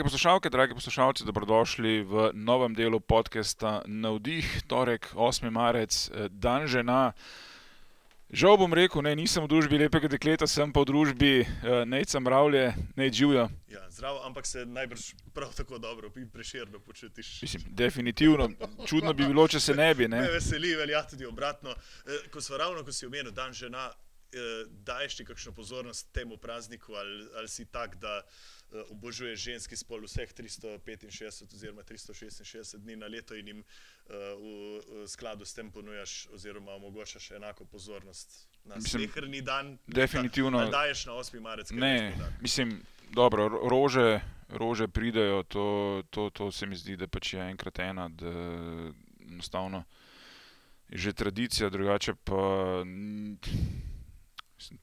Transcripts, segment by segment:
Dragi poslušalke, dragi poslušalci, dobrodošli v novem delu podcasta Navdih, torek 8. marec, eh, dan žena. Žal bom rekel, ne, nisem v družbi lepega dekleta, sem pa v družbi uh, Nejca Mravlje, Nejc Živijo. Ja, zdravo, ampak se najbrž prav tako dobro preširno počutiš. Mislim, definitivno, čudno bi bilo, če se ne bi. Ne? Me veseli, velja tudi obratno. Eh, ko smo ravno, ko si omenil dan žena, eh, daješ ti kakšno pozornost temu prazniku ali, ali si tak, da eh, obožuješ ženski spol vseh 365 oziroma 366 dni na leto in jim v, v skladu s tem ponujaš oziroma omogočaš enako pozornost na slehrni dan. Definitivno. Ali daješ na 8. marec? Ne, mislim, dobro, rože, rože pridejo, to, to, to se mi zdi, da pač je enkrat ena, da enostavno je že tradicija, drugače pa. Mislim,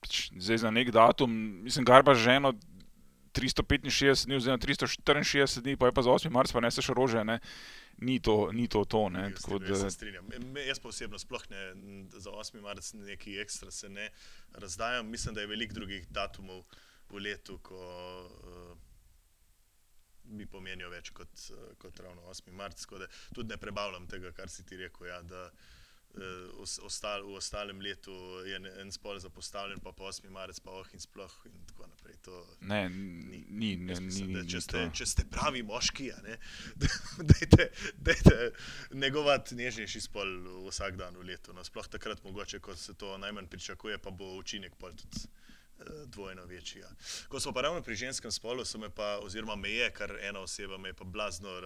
pač zdaj za nek datum, mislim, garba ženo 365 dni, oziroma 364 dni, pa je pa za 8. marca, pa ne se še rože. Ne? Ni to, ni to. to ne, da... se strinjam. Jaz pa osebno sploh ne za 8. marec neki ekstra se ne razdajam. Mislim, da je veliko drugih datumov v letu, ko uh, mi pomenijo več kot, uh, kot ravno 8. marec. Tudi ne prebavljam tega, kar si ti rekel. Ja, da, uh, ostal, v ostalem letu je en spol zapostavljen, pa 8. marec, pa oh in sploh. In tako naprej. To ne, ni, ni, ne, mislim, ni, če, ni ste, če ste pravi moški, dajte, dajte negovati nežnejši spol vsak dan v letu. No, sploh takrat, mogoče, ko se to najmanj pričakuje, pa bo učinek pol tudi. Eh, dvojno večji. Ja. Ko smo pa ravno pri ženskem spolu, pa, oziroma me je, kar ena oseba me je pa blazno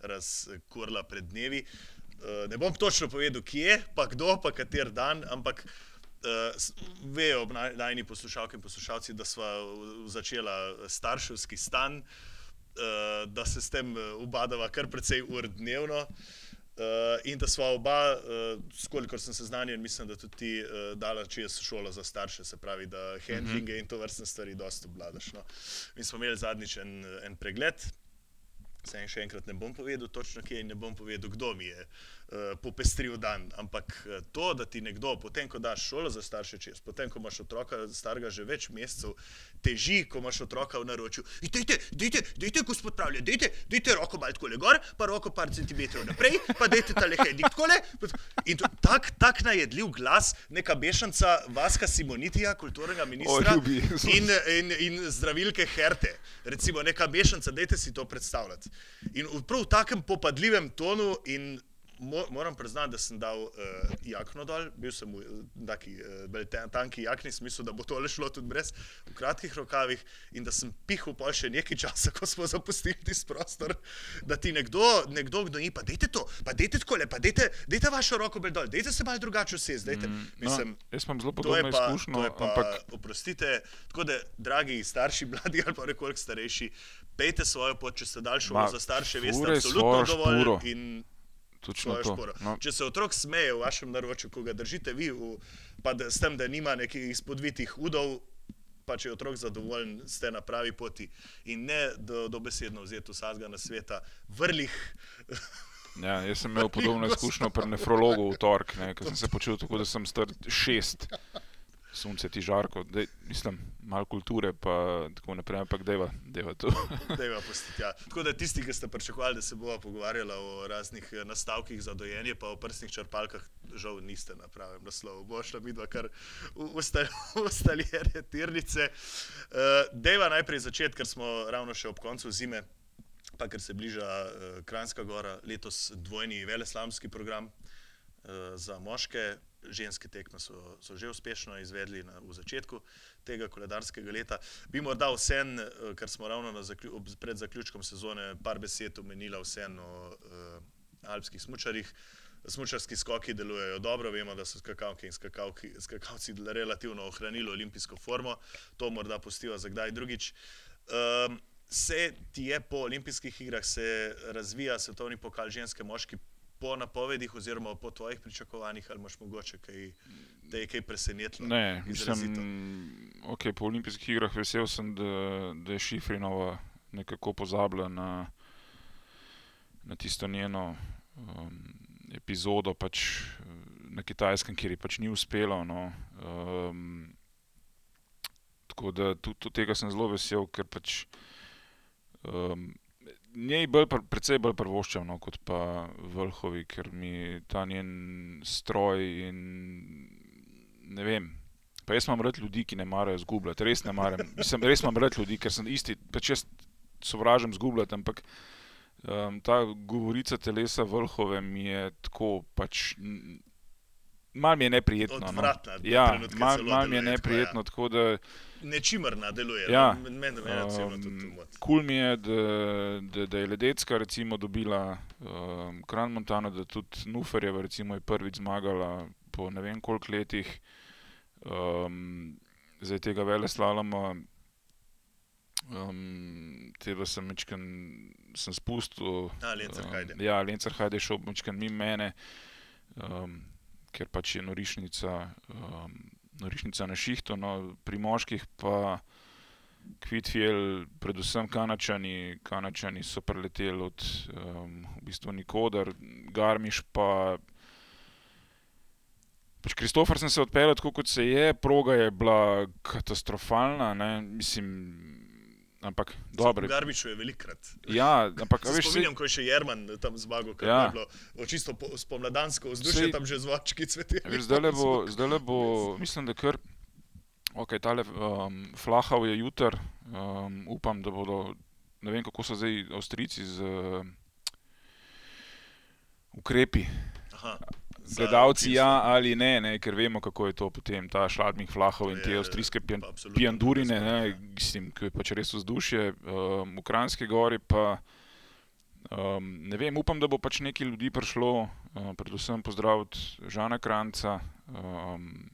razkurla raz, pred dnevi. Uh, ne bom točno povedal, kje, pa kdo, pa kater dan, ampak uh, vejo najni poslušalke in poslušalci, da smo začela starševski stan, uh, da se s tem ubadava kar precej ur dnevno. Uh, in da smo oba, uh, kolikor sem seznanjen, mislim, da tudi ti uh, dala čez šolo za starše, se pravi, da handlinge mm -hmm. in to vrstne stvari dosta obvladaš. No. Mi smo imeli zadnjič en, en pregled, Se en še enkrat ne bom povedal, točno kje in ne bom povedal, kdo mi je popestril dan. Ampak uh, to, da ti nekdo, potem ko daš šolo za starše čez, potem ko imaš otroka starega že več mesecev, teži, ko imaš otroka v naročju. Dajte, dajte, dajte, gospod pravi, dajte, dajte roko malo tako le gor, pa roko par centimetrov naprej, pa dajte ta lehe dik tako le. In to, tak, tak najedljiv glas, neka bešanca Vaska Simonitija, kulturnega ministra o, in, in, in zdravilke Herte. Recimo neka bešanca, dajte si to predstavljati. In v prav takem popadljivem tonu in moram priznati, da sem dal uh, jakno dol, bil sem v taki uh, tanki jakni, smisel, da bo to le šlo tudi brez, v kratkih rokavih in da sem pihal pa še nekaj časa, ko smo zapustili tisti prostor, da ti nekdo, nekdo kdo ni, pa dajte to, pa dajte tako le, pa dajte, dajte vašo roko dol, dajte se malo drugače usesti. Mm, no, jaz imam zelo podobno izkušnjo. Ampak... Oprostite, tako da, dragi starši, mladi ali pa nekoliko starejši, pejte svojo pot, če ste daljši za starše, veste, absolutno dovolj. No. Če se otrok smeje v vašem naročju, ko ga držite vi, v, pa da, s tem, da nima nekih izpodvitih udov, pa če je otrok zadovoljen, ste na pravi poti in ne do, do vzeti vsega na sveta, vrlih. Ja, jaz sem imel podobno izkušnjo pri nefrologu v torek, ker sem se počutil, kot da sem star šest sunce ti žarko, dej, mislim, malo kulture, pa tako naprej, ampak deva, deva to. deva postiti, ja. Tako da tisti, ki ste pričakovali, da se bomo pogovarjali o raznih eh, nastavkih za dojenje, pa o prstnih črpalkah, žal niste na pravem naslovu. Bo šla midva kar ustaljene tirnice. Uh, deva najprej začeti, ker smo ravno še ob koncu zime. Pa ker se bliža uh, Kranjska gora, letos dvojni veleslamski program uh, za moške, ženske tekme so, so že uspešno izvedli na, v začetku tega koledarskega leta. Bi morda vsem, eh, ker smo ravno zaklju, pred zaključkom sezone, par besed omenila vsem o uh, alpskih smočarjih. Smočarski skoki delujejo dobro, vemo, da so skakavke in skakavki, skakavci relativno ohranili olimpijsko formo, to morda pustijo za kdaj drugič. Um, se ti je po olimpijskih igrah razvija svetovni pokal ženske moški po napovedih, oziroma po tvojih pričakovanjih, ali imaš mogoče kaj, da je kaj presenetilo? Ne, mislim, okay, po olimpijskih igrah vesel sem, da, da je Šifrinova nekako pozabila na, na tisto njeno um, epizodo pač, na kitajskem, kjer ji pač ni uspelo. No, um, tako da tudi tega sem zelo vesel, ker pač. Um, njej bolj, pr- precej bolj prvoščam no, kot pa Vrhovi, ker mi ta njen stroj in ne vem. Pa jaz imam rad ljudi, ki ne marajo zgubljati, res ne maram. Mislim, res imam rad ljudi, ker sem isti, pač jaz sovražim zgubljati, ampak um, ta govorica telesa Vrhove mi je tako pač. Mal mi je neprijetno. No. Odvratna, na Ja, mal, mal mi je neprijetno, tako da. Nečimrna deluje. Ja, no. Meni osebno tudi to Um. Kul mi je, da, da, da je Ledecka recimo dobila um, Kran Montana, da tudi Nuferjeva recimo je prvič zmagala po ne vem koliko letih. Um, zdaj tega vele slaloma, um, tega sem mečken, sem spustil. A, Lencar Hajde. ja, Lencar Hajde je šel mečken mimo mene, um, ker pač je norišnica, um, norišnica na šihtu, no, pri moških pa Kvitfjell, predvsem Kanačani, Kanačani so preleteli od um, v bistvu nikoder, Garmiš pa. Pač Kristofer sem se odpeljal tako, kot se je, proga je bila katastrofalna, ne, mislim, ampak dobro. Garbiču je velikrat. Ja, ampak Se veš, saj- spominjam, ko je še Jerman tam zmagal, ker Ja. je bilo o čisto po, spomladansko vzdušje, Saj- tam že zvočki cvetijo. Veš, zdajle bo, zdajle bo, mislim, da kar, ok, tale um, Flahav je jutr, um, upam, da bodo, ne vem, kako so zdaj Avstrijci z uh, ukrepi. Aha, Gledalci ja ali ne, ne, ker vemo, kako je to potem, ta Šladmih Flahov in te avstrijske pijan, pijandurine, ne, mislim, ki je pač res vzdušje, um, v Kranjski gori pa. Um, ne vem, upam, da bo pač nekaj ljudi prišlo, uh, predvsem pozdraviti Žana Kranca. Um,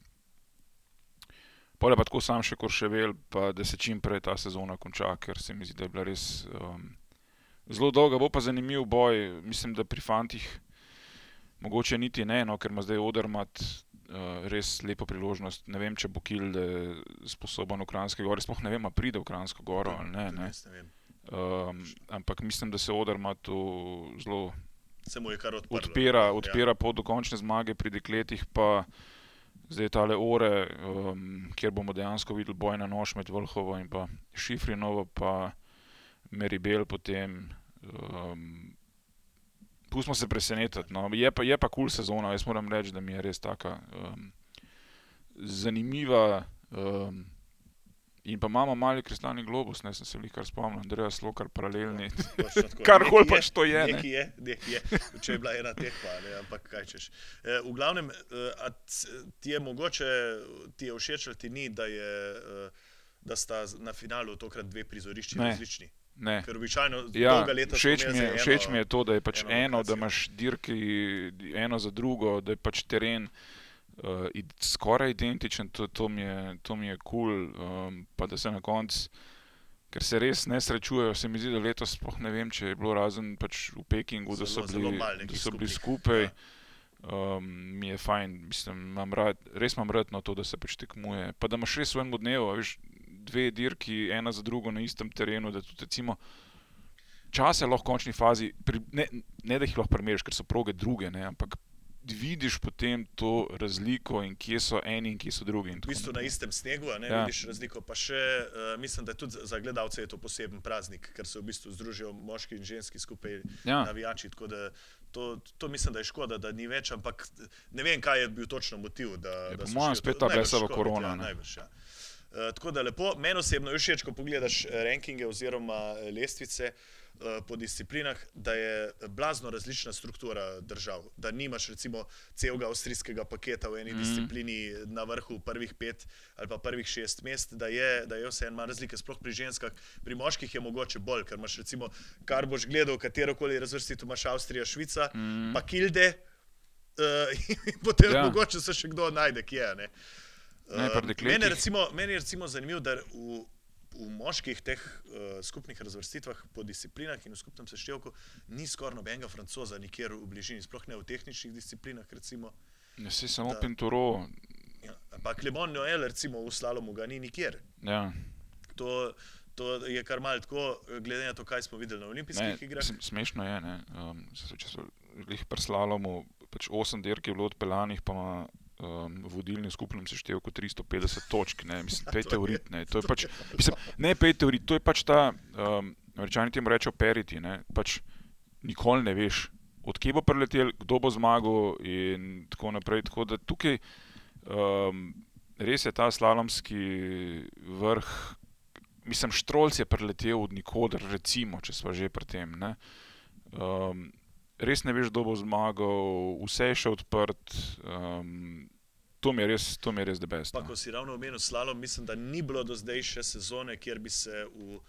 Pole pa tako sam še Korševel, pa da se čim prej ta sezona konča, ker se mi zdi, da je bila res um, zelo dolga. Bo pa zanimiv boj, mislim, da pri fantih mogoče niti ne, no, ker ima zdaj Odermat uh, res lepo priložnost. Ne vem, če bo Kilde sposoben v Kranjski gori, sploh ne vem, a pride v Kranjsko goro ali ne. Ne. Um, ampak mislim, da se Odermatu zelo Se mu je kar odprlo. odpira, Ja. odpira pot do končne zmage, pri dekletih pa zdaj tale ore, um, kjer bomo dejansko videli boj na nož med Vrhovo in pa Šifrinovo, pa Meribel potem. Um, Pustimo se presenetiti. No. Je pa, je pa kul cool sezona, jaz moram reči, da mi je res taka um, zanimiva. Um, in pa imamo mali kristalni globus, ne sem se jih kar spomnil, Andreja Slokar, paralelni. Tako. Karkoli Nekaj pač to je, ne. Nekaj je, nekaj je, če je bila ena tekma, ne, ampak kaj češ. E, v glavnem, e, ti je mogoče, ti je všeč ali ti ni, da, je, e, da sta na finalu tokrat dve prizorišči Ne. različni. Ne. Ker običajno Ja, dolga leta všeč mi, je, všeč mi je to, da je pač eno eno, da imaš dirki eno za drugo, da je pač teren uh, id, skoraj identičen, to, to mi je kul, cool, um, pa da se na koncu, ker se res ne srečujejo, se mi zdi, da letos sploh ne vem, če je bilo razen pač v Pekingu, da so Zelo, zelo bili, malo da so bili skupaj. ja. Um, mi je fajn, mislim, imam rad, res imam rad na to, da se pač tekmuje. Pa da imaš res v enem dnevu, veš, dve dirki, ena za drugo na istem terenu, da tudi recimo čase lahko v končni fazi, pri, ne, ne da jih lahko primeriš, ker so proge druge, ne, ampak vidiš potem to razliko in kje so eni in kje so drugi. V bistvu na istem snegu, a ne Ja. vidiš razliko. Pa še uh, mislim, da tudi za- gledalce je to poseben praznik, ker se v bistvu združijo moški in ženski skupaj Ja. navijači. To, to mislim, da je škoda, da ni več, ampak ne vem, kaj je bil točno motiv. Da, Ja, da po mojem spet ta blesava korona, Ja, najbrž, ja. Uh, tako da lepo, meni osebno je všeč, ko pogledaš eh, rankinge oziroma eh, lestvice uh, po disciplinah, da je blazno različna struktura držav. Da nimaš recimo celega avstrijskega paketa v eni mm. disciplini na vrhu prvih pet ali pa prvih šest mest, da je, da je vse en manj razlike, sploh pri ženskah. Pri moških je mogoče bolj, ker imaš recimo, kar boš gledal, katero koli razvrstitev imaš Avstrija, Švica, mm. pa Kilde. Uh, in potem Ja. mogoče se še kdo najde, kje je. Ne? Ne, pri dekletih- Meni je recimo, meni je recimo zanimivo, da v, v moških teh uh, skupnih razvrstitvah po disciplinah in v skupnem seštevku ni skoraj nobenega francoza nikjer v bližini, sploh ne v tehničnih disciplinah. Recimo. Ja, saj samo Da. Pinturo. Ja, pa Clement Noel, recimo v slalomu, ga ni nikjer. Ja. To, to je kar mal tako, glede na to, kaj smo videli na Ne, olimpijskih igrah. mislim, smešno je, ne. Um, če so jih preslalomu, pač 8 dirk je bilo odpeljanih, pa ima um, vodilni v skupnem seštevku 350 točk. Ne. Mislim, pejte v rit, ne. To je pač, mislim, ne pejte v rit, to je pač ta, um, američani temu rečejo periti, ne, pač nikoli ne veš, odkje bo preletel, kdo bo zmagal in tako naprej. Tako da tukaj um, res je ta slalomski vrh, mislim, Štrolc je preletel od nikoder, recimo, če smo že pri tem. Ne. Um, res ne veš, kdo bo zmagal, vse je še odprt. Um, To mi je res, to mi je res debes. Pa, ko si ravno omenil slalom, mislim, da ni bilo do zdaj še sezone, kjer bi se v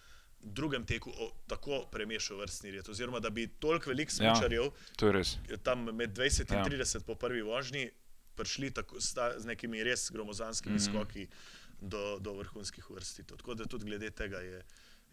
drugem teku o, tako premešal vrstni red. Oziroma, da bi toliko velikih smočarjev, res. tam med 20 in Ja. 30 po prvi vožnji, prišli tako, sta, z nekimi res gromozanskimi mm -hmm. skoki do, do vrhunskih vrstitev. Tako da tudi glede tega je.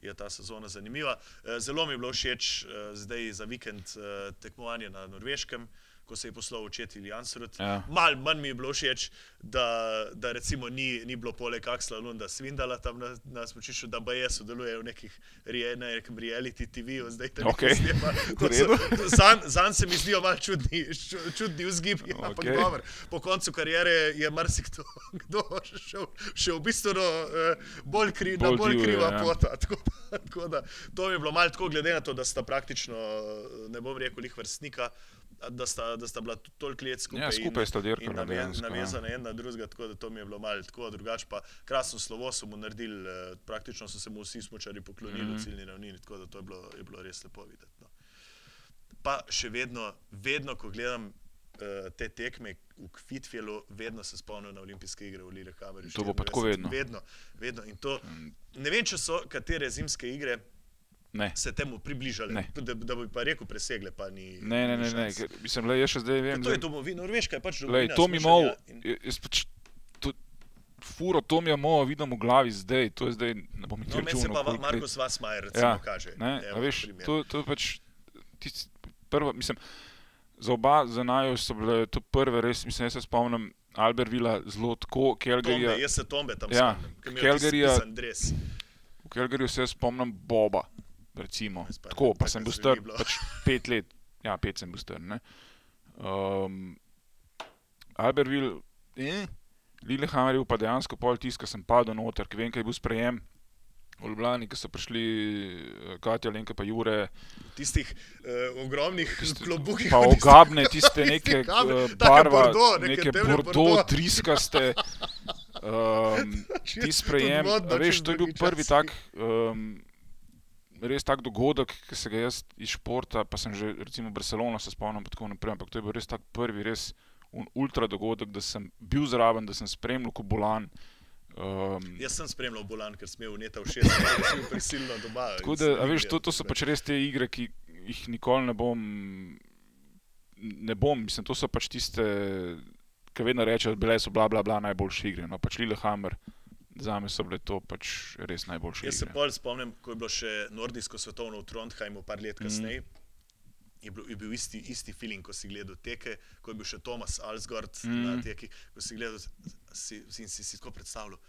Je ta sezona zanimiva. Eh, Zelo mi je bilo všeč eh, zdaj za vikend eh, tekmovanje na Norveškem, ko se je poslal očeti Jansrud. Ja. Mal manj mi je bilo všeč, da, da recimo ni, ni bilo poleg Aksla Lunda Svindala tam na, na smočišču, da BE sodeluje v nekih rea- na nekem reality TV-ju, zdaj Okej. V redu. Zanj zan se mi zdijo malo čudni, ču- čudni vzgibi, okay. ampak dobro. Po koncu kariere je marsikdo kdo šel še v bistvu uh, bolj, kri, bolj, Bolj bolj divje, kriva ja. pota. Tako da, tako da, to je bilo malo tako, glede na to, da sta praktično, ne bom rekel, njih vrstnika. Da sta, da sta bila to- toliko let skupaj, Ja, skupaj sta dirkala nave, ja. navezana ena na drugega, tako da to mi je bilo malo tako, drugače pa krasno slovo so mu naredili, eh, praktično so se mu vsi smočari poklonili mm. -hmm. v ciljni ravnini, tako da to je bilo, je bilo res lepo videti. No. Pa še vedno, vedno ko gledam uh, te tekme v Kvitfjelu, vedno se spomnim na olimpijske igre v Lillehammerju. To bo pa tako 94. vedno. Vedno, vedno. In to, ne vem, če so katere zimske igre Ne. se temu približale, Ne. da, da bi pa rekel presegle, pa ni. Ne, ne, ne, ne. ker, mislim, le, jaz še zdaj vem. To je domovina, Norveška je pač domovina. to mi smučanja malo, in- jaz pač, to, furo, to mi je malo vidim v glavi zdaj, to je zdaj, ne bom No, nikoli meni se pa koliko let- Markus Vasmajer recimo Ja, kaže. Ne, Evo, a veš, primer. to, to je pač tisti prva, mislim, za oba, za naju so bile to prve, res, mislim, jaz se spomnim Albervila zelo tako, Tombe, Kelgarija, jaz se Tombe tam Ja, spomnim. dres. v Kelgariju se spomnim Boba, recimo, pa tako, pa sem bil star pač pet let, ja, pet sem bil star, ne. Um, Alberville, eh, Lillehammer je bil pa dejansko pol tisk, ko sem padel noter, ker vem, kaj je bil sprejem. V Ljubljani, ki so prišli eh, Katja, Lenka pa Jure, Tistih uh, ogromnih klobukih. pa ogabne tiste neke kamen, eh, barva, bordo, neke neke bordo, triskaste. Um, ti sprejem, veš, to je bil prvi čas. tak, um, res tak dogodek, ki se ga jaz iz športa, pa sem že recimo Barcelono se spomnim, pa tako naprej, ampak to je bil res tak prvi, res ultra dogodek, da sem bil zraven, da sem spremljal, ko bolan. Um, Jaz sem spremljal bolan, ker sem imel neta v šest, ker sem bil prisilno doma. Tako da, a veš, to, to so pač res te igre, ki jih nikoli ne bom. Ne bom, mislim, to so pač tiste, ki vedno rečejo, da bile so bla bla bla najboljše igre. No, pač Lillehammer, za me so bile to pač res najboljše Jaz se igre. bolj spomnim, ko je bilo še nordijsko svetovno v Trondheimu, par let kasneje. Je bil, je bil isti, isti feeling, ko si gledal teke, ko je bil še Tomas Alsgard mm. na Mm. teki, ko si gledal si, si, si, si tako predstavljal.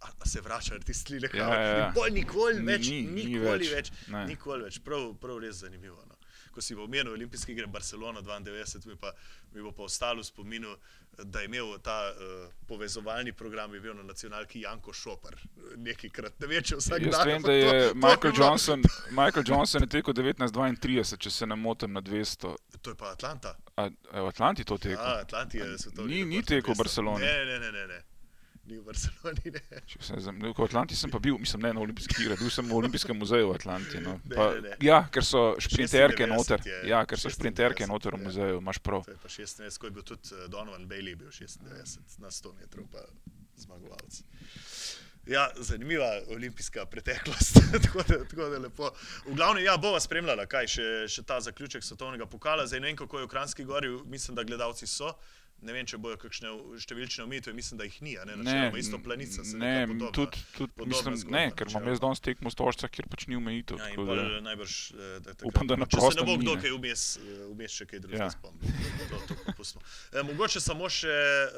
A, a se vračajo ti stile, Ja, ja, ja. Bolj nikoli Ni- več, ni- ni nikoli več, več, ne. nikoli več. Prav, prav res zanimivo. No. Ko si omenil olimpijske igre Barcelona 92, mi, pa, mi bo pa ostalo v spominu, da je imel ta uh, povezovalni program, je bil na nacionalki Janko Šopar, nekajkrat, ne vem, če vsak Jaz dan. vem, da je to- to Michael bilo- Johnson, Michael Johnson je tekel 1932, če se ne motim, na 200. To je pa Atlanta. A, a v Atlanti to tekel? Ja, Atlanti je svetovni. Ni- ni tekel v 200. Barceloni. Ne, ne, ne, ne, ne. Ni v Barceloni, ne. Če se zam- V Atlanti sem pa bil, mislim, ne na olimpijskih igrah, bil sem v olimpijskem muzeju v Atlanti. No. Ne, Pa, ne, ne. ja, ker so šprinterke 96 noter. je, Ja, ker so 96 šprinterke noter v ja. muzeju, imaš prav. To je pa 96, ko je bil tudi eh, Donovan Bailey, bil 96 na 100 metrov, pa zmagovalec. Ja, zanimiva olimpijska preteklost, tako, da, tako da lepo. V glavnem, ja, bova spremljala, kaj še, še ta zaključek svetovnega pokala. Zdaj ne vem, kako je v Kranjski gori, mislim, da gledalci so. Ne vem, če bojo kakšne številčne omejitve, mislim, da jih ni, ne, načeloma isto planica. se ne, podobna- tudi, tudi podobna mislim, zgodba, ne, ker imam jaz danes tekmo s tožca, kjer pač ni omejitev. Ja, tako da- najbrž, eh, da, takrat, Upam, da na če se ne prostem bo kdo ne. kaj vmes, eh, vmes še kaj drugega Ja. spomnil. E, mogoče samo še uh,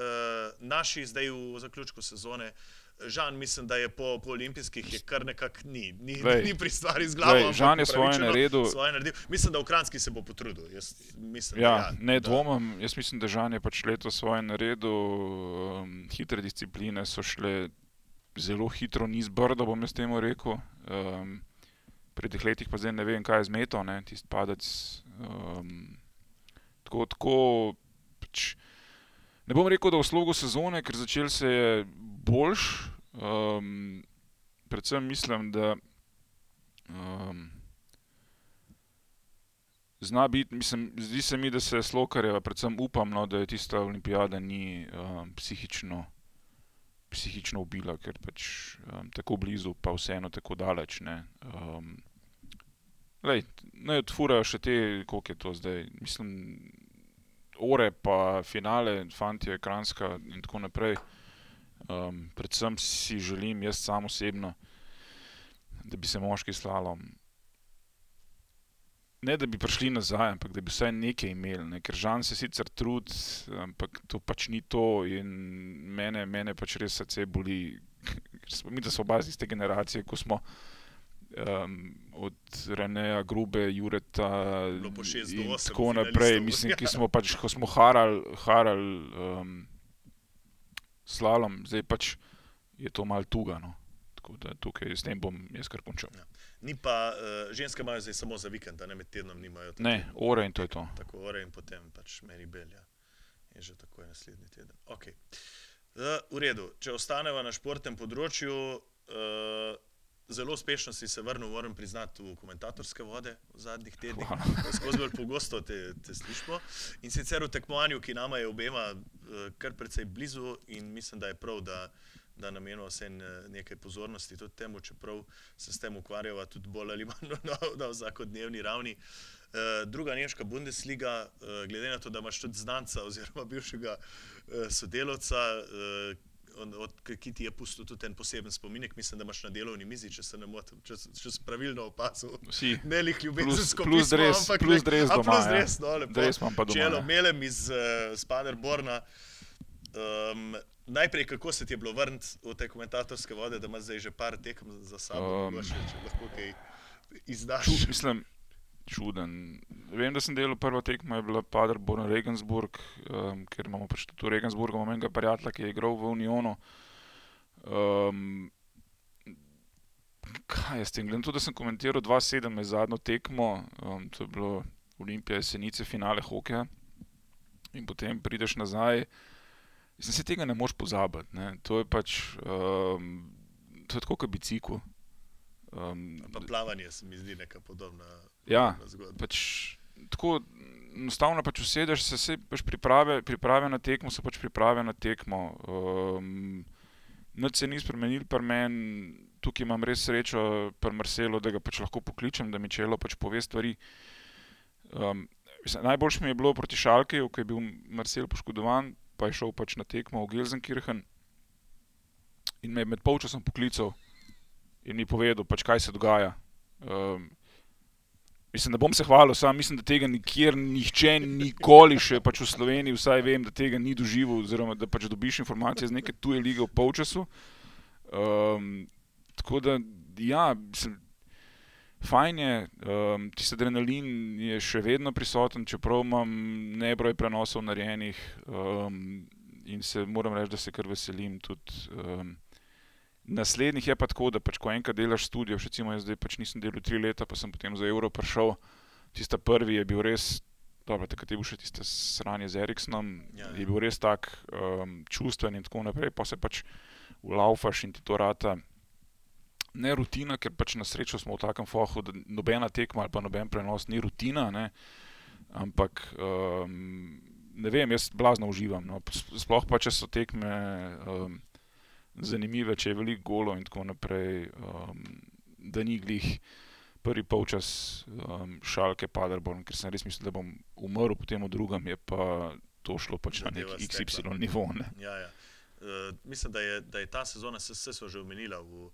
naši zdaj v zaključku sezone. Žan, mislim, da je po, po olimpijskih je kar nekako ni, ni, Glej, ni pri stvari z glavo. ampak Žan je svoje naredil. Svoje naredil. Mislim, da v Kranjski se bo potrudil. Jaz, mislim, Ja, da, ne da- dvomim, jaz mislim, da Žan je pač letos svoje naredil. Um, hitre discipline so šle zelo hitro niz brda, bom jaz temu rekel. Um, pri teh letih pa zdaj ne vem, kaj je zmeto, ne, tisti padec. Um, tako, tako pač, ne bom rekel, da v slogu sezone, ker začel se je boljš. Um, predvsem mislim, da um, zna biti, mislim, zdi se mi, da se slokarjeva, predvsem upam, no, da je tista olimpijada ni um, psihično. Psihično ubila, ker pač um, tako blizu, pa vseeno tako daleč. Ne, um, lej, ne odfurajo še te, koliko je to zdaj. Mislim, ore, pa finale, fanti, ekranska in tako naprej. Um, predvsem si želim, jaz sam osebno, da bi se moški slalom ne da bi prišli nazaj, ampak da bi vsaj nekaj imeli. Ne? Ker žal se sicer trud, ampak to pač ni to. In mene, mene pač res srce boli, ker smo mi, da smo oba iz iste generacije, ko smo. Um, od Reneja, Grube, Jureta in tako naprej. Mislim, ki smo pač, ko smo harali haral, um, slalom, zdaj pač je to mal tugano. Tako da tukaj s tem bom jaz kar končal. Ja. Ni pa, uh, ženske imajo zdaj samo za vikend, ne med tednom nimajo. Ne, ure in to je to. Tako ure in potem pač meri belja. Je že tako je naslednji teden. Okay. Uh, v redu, če ostaneva na športnem področju, uh, zelo uspešno si se vrnil, moram priznati, v komentatorske vode v zadnjih tednih. Skozi bolj pogosto te, te slišimo. In sicer v tekmovanju, ki nama je obema uh, kar precej blizu in mislim, da je prav, da da namenimo vse nekaj pozornosti tudi temu, čeprav se s tem ukvarjava tudi bolj ali manj na, na vsakodnevni ravni. Uh, druga nemška Bundesliga, glede na to, da imaš tudi znanca oziroma bivšega sodelavca, uh, od, ki ti je pustil tudi en poseben spominek, mislim, da imaš na delovni mizi, če se ne motim, če, če sem pravilno opazil. Vsi. Ne lih ljubezensko pismo, plus dres, ampak plus dres doma. Plus dres, ja. no, lepo. Dres imam pa doma. Čelo, ja. melem iz uh, Spaderborna. Um, najprej, kako se ti je bilo vrniti v te komentatorske vode, da imaš zdaj že par tekem za sabo, um, še, če lahko kaj izdaš? Čud, mislim, čuden. Vem, da sem delal prvo tekmo, je bila Paderborn Regensburg, um, ker imamo pač tudi v Regensburgu enega prijatelja, ki je igral v Unionu. Um, kaj je s tem? Glede na to, da sem komentiral 2-7 med zadnjo tekmo, um, to je bilo Olimpija, jesenice, finale hokeja. In potem prideš nazaj. Mislim, se tega ne moš pozabiti. Ne. To je pač um, to je tako kot bicikl. Um, pa plavanje se mi zdi neka podobna. Ja, pač, tako enostavno pač usedeš, se vse pač priprave, priprave na tekmo, se pač priprave na tekmo. Um, Noč se ni spremenil, pa meni tukaj imam res srečo, pa Marcelo, da ga pač lahko pokličem, da mi čelo pač pove stvari. Um, Najboljši mi je bilo proti Šalki, ko je bil Marcel poškodovan, pa je šel pač na tekmo v Gelsenkirchen in me je med polčasom poklical in mi povedal, pač, kaj se dogaja. Um, mislim, da bom se hvalil, sam mislim, da tega nikjer, nihče, nikoli še pač v Sloveniji, vsaj vem, da tega ni doživel, oziroma da pač dobiš informacije z neke tuje lige v polčasu. Um, tako da, ja, mislim, fajn je, um, tisti adrenalin je še vedno prisoten, čeprav imam nebroj prenosov narejenih um, in se moram reči, da se kar veselim. Tudi, um, naslednjih je pa tako, da pač, ko enkrat delaš študijo, recimo jaz zdaj pač nisem delal tri leta, pa sem potem za evro prišel. Tista prvi je bil res, dobro, takrat je bil še tiste sranje z Eriksonom, ja, ja. je bil res tak um, čustven in tako naprej, pa se pač ulaufaš in ti to rata ne rutina, ker pač na srečo smo v takem fohu, da nobena tekma ali pa noben prenos ni rutina, ne? ampak um, ne vem, jaz blazno uživam. No? Sploh pa če so tekme um, zanimive, če je veliko golo in tako naprej, um, da ni glih prvi polčas um, šalke Paderborn, ker sem res mislil, da bom umrl, potem v drugem je pa to šlo pač na nek XY nivo. Ne? Ja, ja. Uh, mislim, da je, da je ta sezona, vse so že omenila v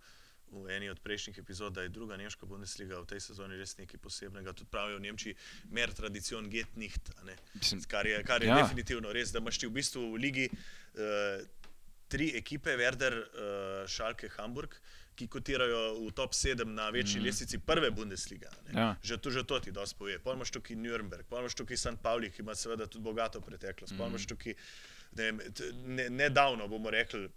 v eni od prejšnjih epizod, da je druga nemška Bundesliga v tej sezoni res nekaj posebnega. Tudi pravijo v Nemčiji, mer tradicion get nicht, kar je, kar je ja. definitivno res, da imaš ti v bistvu v ligi uh, tri ekipe, Werder, uh, Schalke, Hamburg. Ki kotirajo v top 7 na večji mm. lestvici prve Bundeslige. Ja. Že, že to ti dosti pove. Še tukaj Nürnberg, še tukaj St. Pauli, ki ima seveda tudi bogato preteklost. Mm. Pojmo še tukaj, ne, ne, nedavno bomo rekli,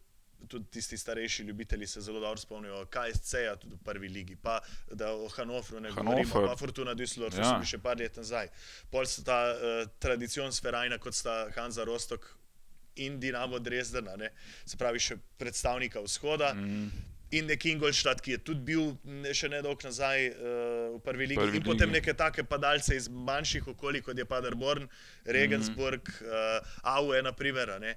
tudi tisti starejši ljubitelji se zelo dobro spomnijo, kaj je SCEA tudi v prvi ligi, pa da o Hanofru ne govorimo, Hannover. pa Fortuna Düsseldorf, Ja. so bili še par let nazaj. Pol sta ta uh, tradicion sferajna, kot sta Hanza Rostok in Dinamo Dresden, a ne, se pravi še predstavnika vzhoda. Mm. In nek Ingolstadt, ki je tudi bil ne, še nedolgo nazaj uh, v prvi ligi, Prvi in potem ligi. neke take padalce iz manjših okolij, kot je Paderborn, Regensburg, mm uh, Aue, naprimer. a ne.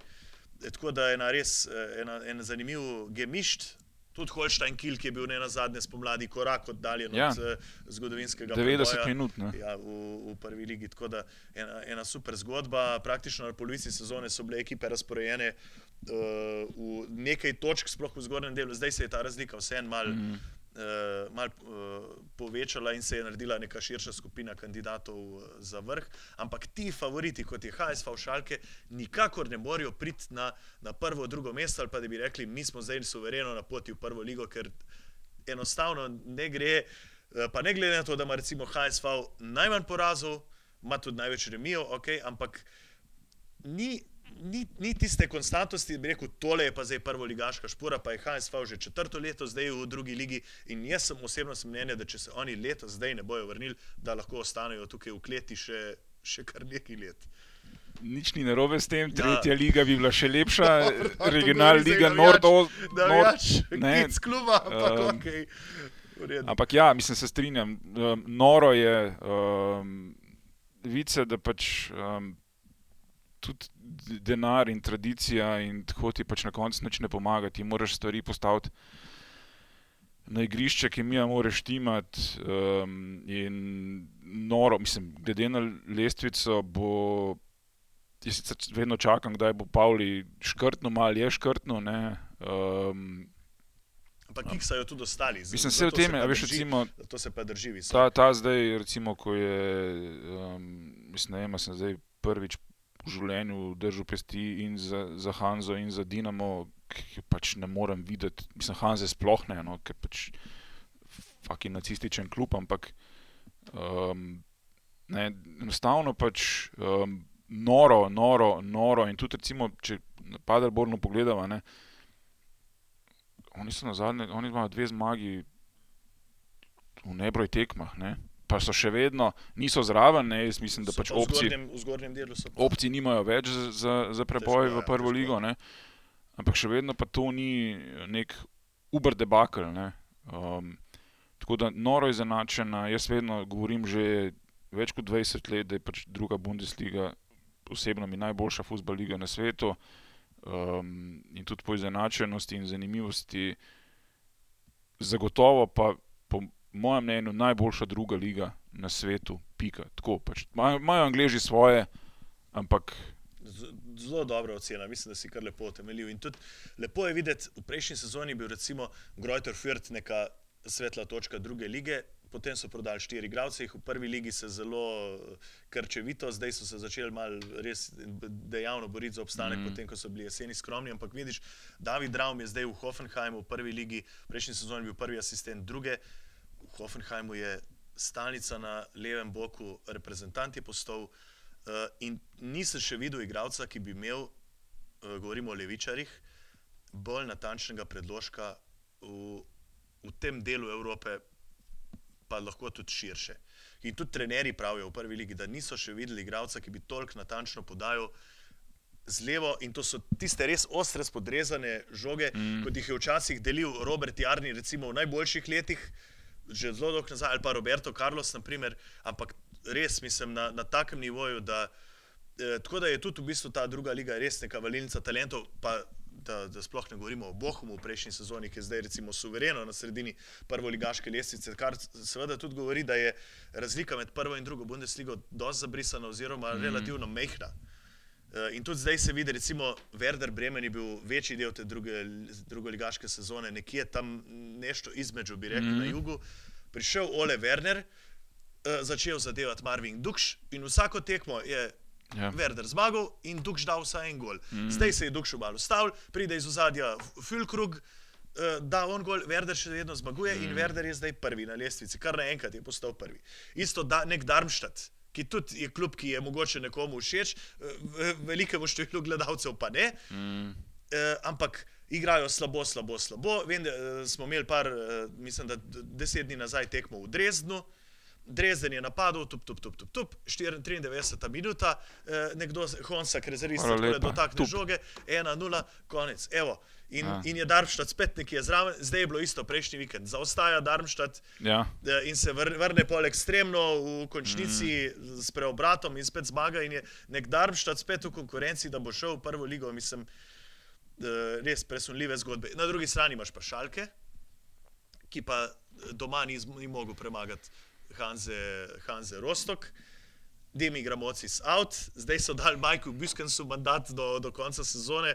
E, Tako da je ena res eh, ena, en zanimiv gemišt. Tudi Holstein Kiel, ki je bil ne na zadnje spomladi korak oddaljen Ja. od uh, zgodovinskega 90 preboja. minut. Ne? Ja, v, v prvi ligi. Tako da ena, ena super zgodba. Praktično na polovici sezone so bile ekipe razporejene uh, v nekaj točk, sploh v zgornjem delu. Zdaj se je ta razlika vseeno mal, mm. Uh, mal uh, povečala in se je naredila neka širša skupina kandidatov uh, za vrh. Ampak ti favoriti, kot je HSV Šalke, nikakor ne morejo priti na, na prvo, drugo mesto ali pa da bi rekli, mi smo zdaj suvereno na poti v prvo ligo, ker enostavno ne gre. Eh, Pa ne glede na to, da ima recimo HSV najmanj porazov, ima tudi največ remijev, okay, ampak ni, ni, ni tiste konstantnosti, bi rekel, tole je pa zdaj prvo ligaška špora, pa je HSV že četrto leto zdaj v drugi ligi in jaz sem osebno sem mnenja, da če se oni letos zdaj ne bojo vrnili, da lahko ostanejo tukaj v kleti še, še kar nekaj let. Nič ni narobe s tem, Ja. tretja liga bi bila še lepša, to regionalna liga navijač- Nord, Navijač, ne, kids kluba, ampak um, okej. V redu. Ampak ja, mislim, se strinjam. Um, noro je, um, vice, da pač um, tudi denar in tradicija in tako ti pač na koncu nič ne pomaga. Ti moraš stvari postaviti na igrišče, ki mi moraš timati. Um, in noro, mislim, glede na lestvico bo. Jaz sicer vedno čakam, kdaj bo Pavli škrtno, malo je škrtno. ne, Um, Ampak kiksajo tudi ostali. z- mislim, vse v tem, pa veš, recimo, To se pa drži visoko. Ta, ta zdaj, recimo, ko je, um, mislim, ne vem, sem zdaj prvič v življenju držal pesti in za, za Hanzo in za Dinamo, ki pač ne morem videti, mislim, Hanze sploh ne, no, ker pač fucking nacističen klub, ampak um, ne, enostavno pač um, noro, noro, noro in tudi recimo, če na Paderbornu pogledamo, ne, oni so na zadnje, oni imajo dve zmagi v nebroj tekmah, ne? Pa so še vedno, niso zraven, ne? jaz mislim, da So pač opcije, v zgornjem delu so pa. opcij nimajo več za, za, za preboj Težko, v ja, prvo težko. ligo, ne? ampak še vedno pa to ni nek uber debakl. Ne? Um, tako da noro izenačena, jaz vedno govorim že več kot 20 let, da je pač druga Bundesliga osebno mi najboljša futbol liga na svetu. Um, in tudi po izenačenosti in zanimivosti, zagotovo pa mojem mnenju najboljša druga liga na svetu. Pika. Tako pač. Imajo Angleži svoje, ampak Zelo dobra ocena, mislim, da si kar lepo utemeljil. In tudi lepo je videti, v prejšnji sezoni je bil recimo Grojter Fürth neka svetla točka druge lige, potem so prodali štiri igralce, v prvi ligi se zelo eh, krčevito, zdaj so se začeli mal res dejavno boriti za obstanek, mm. potem ko so bili jeseni skromni. Ampak vidiš, David Raum je zdaj v Hoffenheimu v prvi ligi, prejšnji sezoni je bil prvi asistent druge, v Hoffenheimu je stalnica na levem boku, reprezentant je postal. Uh, in nisem še videl igralca, ki bi imel, uh, govorimo o levičarjih, bolj natančnega predložka v, v tem delu Evrope, pa lahko tudi širše. In tudi trenerji pravijo v prvi ligi, da niso še videli igralca, ki bi toliko natančno podajal z levo. In to so tiste res ostre, spodrezane žoge, mm. kot jih je včasih delil Robert Jarni, recimo v najboljših letih, že zelo dolgo nazaj, ali pa Roberto Carlos, naprimer, ampak res mislim na, na takem nivoju, da, eh, tako da je tudi v bistvu ta druga liga res neka valilnica talentov. Pa, Da, da sploh ne govorimo o Bohumu v prejšnji sezoni, ki je zdaj recimo suvereno na sredini prvoligaške lestvice, kar seveda tudi govori, da je razlika med prvo in drugo Bundesligo dosti zabrisana oziroma mm. relativno mehna. Eh, In tudi zdaj se vidi, recimo, Werder Bremen je bil večji del te druge, drugoligaške sezone, nekje tam nešto između, bi rekli, mm. na jugu. Prišel Ole Werner, eh, začel zadevati Marvin Dukš in vsako tekmo je Ja. Werder zmagal in Dukš dal vsaj en gol. Mm. Zdaj se je Dukš malo ustavil, pride iz ozadja Fulkrug, eh, da on gol, Werder še vedno zmaguje mm. in Werder je zdaj prvi na lestvici, kar naenkrat je postal prvi. Isto da, nek Darmstadt. Ki tudi je klub, ki je mogoče nekomu všeč, eh, v- velikemu številu gledalcev pa ne. mm, eh, ampak igrajo slabo, slabo, slabo. Vem, da eh, smo imeli par, mislim, da deset dni nazaj tekmo v Dresdnu. Dresden je napadal, tup, tup, tup, tup, tup, 94 minuta, eh, nekdo, Honsak, rezervist, takole lepa. dotakne Tup. žoge, 1-0, konec. Evo. In, Ja. in je Darmstadt spet nekje zraven, zdaj je bilo isto prejšnji vikend. Zaostaja Darmstadt Ja. eh, in se vr- vrne pol ekstremno v končnici mm. s preobratom in spet zmaga. In je nek Darmstadt spet v konkurenci, da bo šel v prvo ligo. Mislim, eh, res presunljive zgodbe. Na drugi strani imaš pa šalke, ki pa eh, doma ni, ni mogel premagati Hanze, Hanze Rostok. Demi Gramocis out, zdaj so dali Majku Buskensu mandat do, do konca sezone.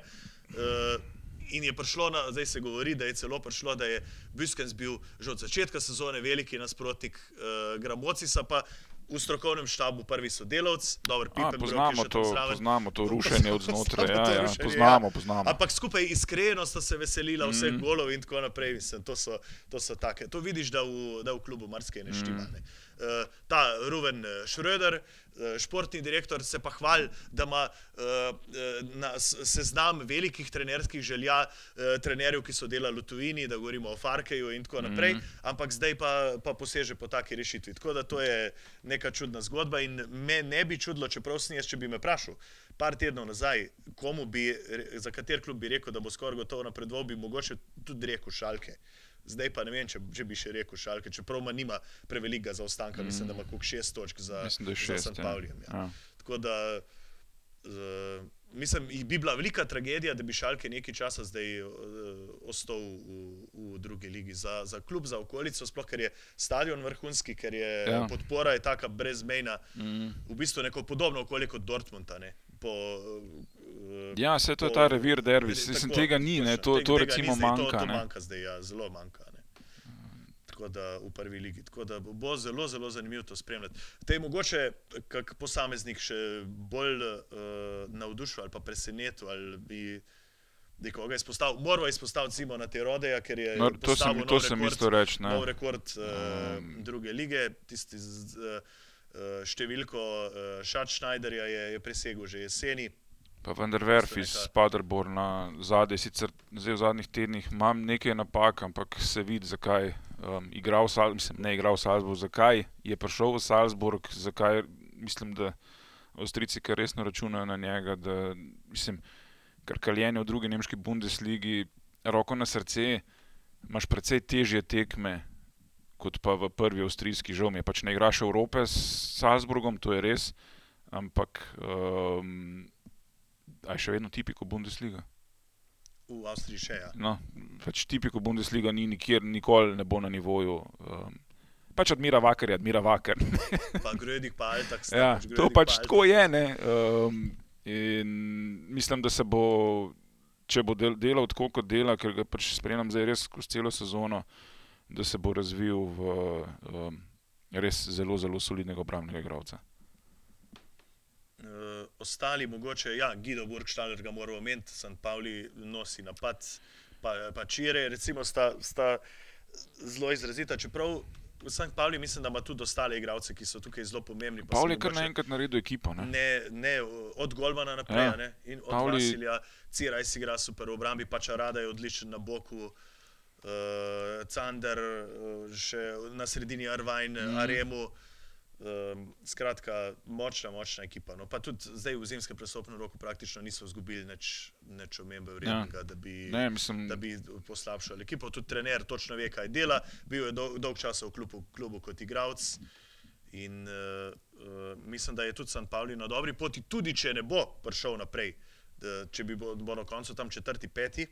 Uh, in je prišlo, na, zdaj se govori, da je celo prišlo, da je Buskens bil že od začetka sezone veliki nasprotnik uh, Gramocisa, pa v strokovnem štabu prvi sodelavc, dobro, A, Pippen poznamo, to, poznamo to rušenje od znotraj. Ja, ja, rušenje, poznamo, ja. poznamo. Ampak skupaj iskreno sta se veselila vseh mm. golov in tako naprej. Mislim, to, so, to so take. To vidiš, da v, da v klubu marsikaj ne štima. Ne. Uh, ta Ruven eh, Schröder, uh, športni direktor, se pa hvali, da ima uh, na seznam velikih trenerskih želja uh, trenerjev, ki so delali v tujini, da govorimo o Farkeju in tako naprej, mm. ampak zdaj pa, pa poseže po taki rešitvi. Tako da to je neka čudna zgodba in me ne bi čudilo, čeprav sem jaz, če bi me vprašal. Par tednov nazaj, komu bi, za kater klub bi rekel, da bo skoraj gotovo napredoval, bi mogoče tudi rekel šalke. Zdaj pa ne vem, če, če bi še rekel šalke, čeprav ima nima prevelikega zaostanka, mm. mislim, da ima koliko šest točk za, Mislim, je za šest, St. ja. Paulijem. Ja. Ja. Tako da uh, mislim, bi bila velika tragedija, da bi šalke nekaj časa zdaj uh, ostal v, v drugi ligi. Za, za klub, za okolico, sploh ker je stadion vrhunski, ker je ja. Ja. podpora je taka brezmejna, Mm. v bistvu neko podobno okolje kot Dortmund. ne, Po, Ja, vse to je po- ta revir derbi. Tako, Mislim, tega ni, ne, to, to recimo manjka. To, to manjka zdaj, ja, zelo manjka. Ne. Tako da v prvi ligi. Tako da bo zelo, zelo zanimivo to spremljati. Te je mogoče kak posameznik še bolj uh, navdušil ali pa presenetil ali bi. Da je izpostavil, moramo izpostaviti Simona na te rodeja, ker je No, to sem, to nov sem rekord, isto ne. nov rekord uh, Um, druge lige, tisti z uh, številko uh, Schneiderja je, je presegel že jeseni. Pa vendar Verf iz Paderborna zadaj, sicer zdaj v zadnjih tednih imam nekaj napak, ampak se vidi, zakaj um, igral Salzburg, mislim, ne igral Salzburg, zakaj je prišel v Salzburg, zakaj mislim, da Avstrijci kar resno računajo na njega, da mislim, ker kaljenje v drugi nemški Bundesligi, roko na srce, imaš precej težje tekme kot pa v prvi avstrijski. Mi je pač ne igraš Evrope s Salzburgom, to je res, ampak um, a je še vedno tipiko Bundesliga. V Avstriji še ja. No, pač tipiko Bundesliga ni nikjer, nikoli ne bo na nivoju. Um, pač Admira Vaker je Admira Vaker. Pa Grödig, pa Altak. ja, to pač tako je. Ne? Um, in mislim, da se bo, če bo del, delal tako, kot dela, ker ga pač spremljam zdaj res skozi celo sezono, da se bo razvil v um, res zelo, zelo solidnega obrambnega igralca. Uh, ostali, mogoče, ja, Gido Burgstaller ga moramo omeniti, St. Pauli nosi napad, pa, pa Čire, recimo, sta, sta zelo izrazita. Čeprav v St. Pauli mislim, da ima tudi ostale igralce, ki so tukaj zelo pomembni. pa se Pavel je kar naenkrat naredil ekipo. Ne? Ne, ne, od Golmana naprej, Ja. ja. in od Pavli- Vasilja, Ciraj si igra super v obrambi, pač Rada je odličen na boku. Uh, Cander, uh, še na sredini Arvajn, mm. Aremu. Um, skratka, močna, močna ekipa. No, pa tudi zdaj v zimskem prestopnem roku praktično niso izgubili nič, nič omembe vrednega, ja. da bi, Ne, mislim, da bi poslabšali ekipo. Tudi trener točno ve, kaj dela. Bil je dolg, dolg časa v klubu, klubu kot igralec. In uh, uh, mislim, da je tudi San Pauli na dobri poti, tudi če ne bo prišel naprej, da, če bi bo, bo na koncu tam četrti, peti.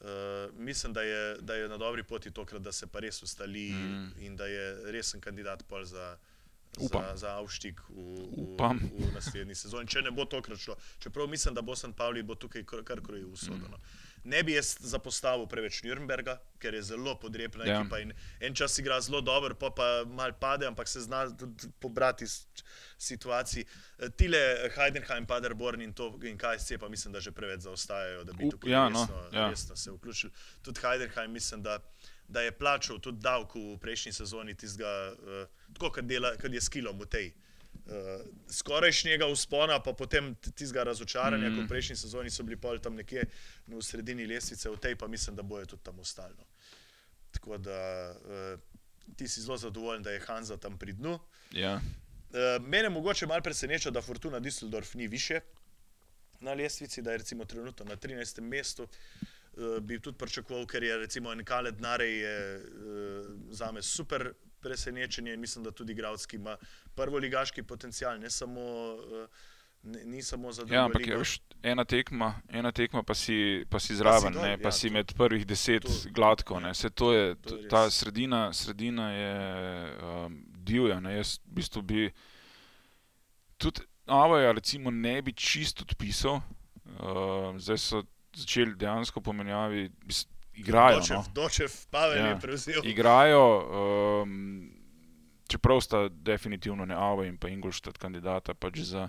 Uh, mislim, da je, da je na dobri poti tokrat, da se pa res ustali mm. in da je resen kandidat pol za, Upam. za, za Avštik v, v, Upam. v naslednji sezoni. Če ne bo tokrat šlo, čeprav mislim, da bo San Pauli bo tukaj kar, krojil usodo. No. Ne bi jaz zapostavil preveč Nürnberga, ker je zelo podrepna Ja. ja. ekipa in en čas igra zelo dobro, pa pa mal pade, ampak se zna tudi pobrati iz situacij. Eh, Tile Heidenheim, Paderborn in, to, in KSC pa mislim, da že preveč zaostajajo, da bi tukaj ja, no, resno, ja. resno se vključili. Tudi Heidenheim mislim, da, da je plačal tudi davek v prejšnji sezoni tistega, uh, tako kot, dela, kot je s kilom v tej. Uh, skorajšnjega uspona, pa potem tistega razočaranja, mm. ko Mm. v prejšnji sezoni so bili pol tam nekje v sredini lestvice, v tej pa mislim, da bojo tudi tam ostali. No. Tako da uh, ti si zelo zadovoljen, da je Hanza tam pri dnu. Ja. Uh, mene mogoče malo preseneča, da Fortuna Düsseldorf ni više na lestvici, da je recimo trenutno na 13. mestu. Uh, bi tudi pričakoval, ker je recimo Nikale Dnarej je uh, za me super presenečenje in mislim, da tudi Gravski ima prvoligaški potencial, ne samo, uh, ne, ni samo za drugo Ja, ampak ligo. je, veš, ena tekma, ena tekma pa, si, pa si zraven, dol, pa, si, ne, ja, pa si to- med prvih deset to- gladko. Ne. Se to je, to je ta res. sredina, sredina je um, divja. Ne. Jaz v bistvu bi tudi Avaja recimo ne bi čisto odpisal. Uh, zdaj so začeli dejansko pomenjavi, igrajo. Dočev, No. Dočev, Pavel Ja. je prevzel. Igrajo, um, čeprav sta definitivno ne Ava in pa Ingolstadt kandidata pač za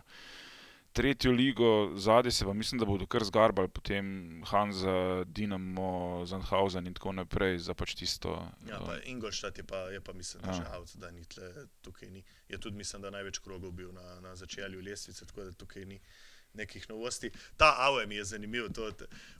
tretjo ligo, zadaj se pa mislim, da bodo kar zgarbali, potem Hanza, Dinamo, Zandhausen in tako naprej za pač tisto. Ja, um, pa Ingolstadt je pa, je pa mislim, da Ja. že out, da ni tle, tukaj ni. Je tudi mislim, da največ krogov bil na, na začelju lestvice, tako da tukaj ni nekih novosti. Ta AOE mi je zanimiv. To,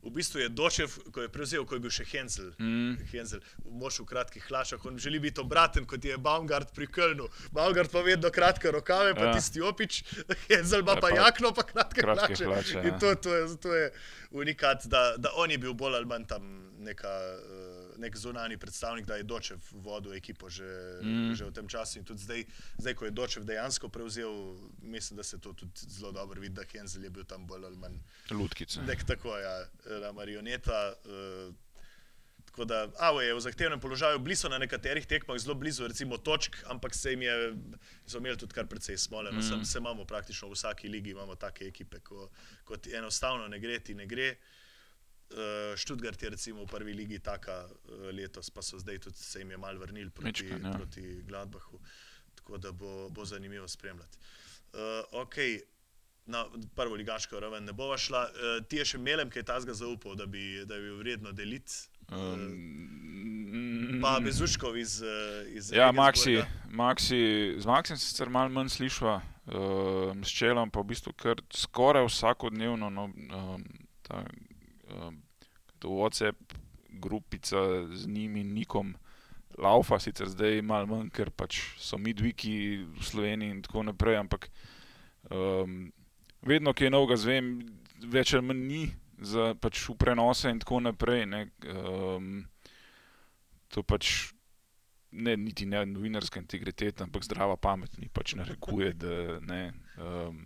v bistvu je Dočev, ko je prevzel, ko je bil še Henzel. Mm. Henzel, mož v kratkih hlačah, on želi biti obraten, kot je Baumgart pri Kölnu. Baumgart pa vedno kratke rokave, pa Ja. tisti opič, Henzel ima Ja, pa, pa jakno, pa kratke, kratke hlače. hlače, ja. In to, to, je, to je unikat, da, da on je bil bolj ali manj tam neka, eh, nek zunani predstavnik, da je Dočev vodil ekipo že, Mm. že v tem času. In tudi zdaj, zdaj, ko je Dočev dejansko prevzel, mislim, da se to tudi zelo dobro vidi, da Henzel je bil tam bolj ali manj Lutkice. nek tako, ja, marioneta. Uh, tako da, Avo je v zahtevnem položaju, blizu na nekaterih tekmah, zelo blizu, recimo točk, ampak se jim je, so imeli tudi kar precej smole. No, Mm. mm. Se imamo praktično v vsaki ligi, imamo take ekipe, ko, ko ti enostavno ne gre, ti ne gre. Uh, Študgart je recimo v prvi ligi taka uh, letos, pa so zdaj tudi se jim je mal vrnili proti, Mičken, ja. proti Gladbahu. Tako da bo, bo zanimivo spremljati. Uh, okay. Na prvo ligaško raven ne bova šla. Uh, ti je še melem kaj tazga zaupal, da bi, da bi vredno deliti. Um, Pa Bezuškov iz, eh, iz Ja, Maxi. Maxi, z Maxim sem sicer malo manj slišal, uh, s Čelom pa v bistvu kar skoraj vsakodnevno, no, um, ta, to WhatsApp grupica z njimi, Nikom, laufa sicer zdaj malo manj, ker pač so midwiki v Sloveniji in tako naprej, ampak um, vedno, ki je novega zvem, več ali manj ni za pač v prenose in tako naprej. Ne, um, to pač ne, niti ne novinarska integriteta, ampak zdrava pamet mi pač narekuje. Da, ne, um,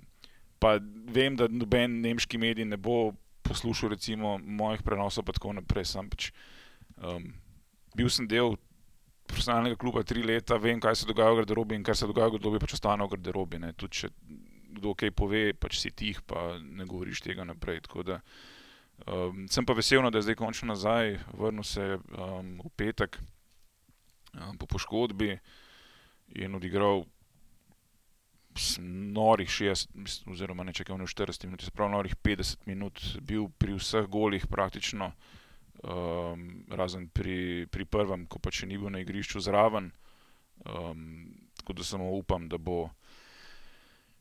pa vem, da noben nemški medij ne bo poslušal recimo mojih prenosov, pa tako naprej. Sam pač, um, bil sem del profesionalnega kluba tri leta, vem, kaj se dogaja v garderobi in kar se dogaja v garderobi, pač ostane v garderobi. Ne. Tudi če kdo kaj pove, pač si tih, pa ne govoriš tega naprej. Tako da, Um, sem pa vesel, no, da je zdaj končno nazaj, vrnil se um, v petek um, po poškodbi in odigral norih 60, mislim, oziroma ne čakal ne 40 minut, se pravi norih 50 minut, bil pri vseh golih praktično, um, razen pri, pri prvem, ko pa še ni bil na igrišču zraven. Um, tako da samo upam, da bo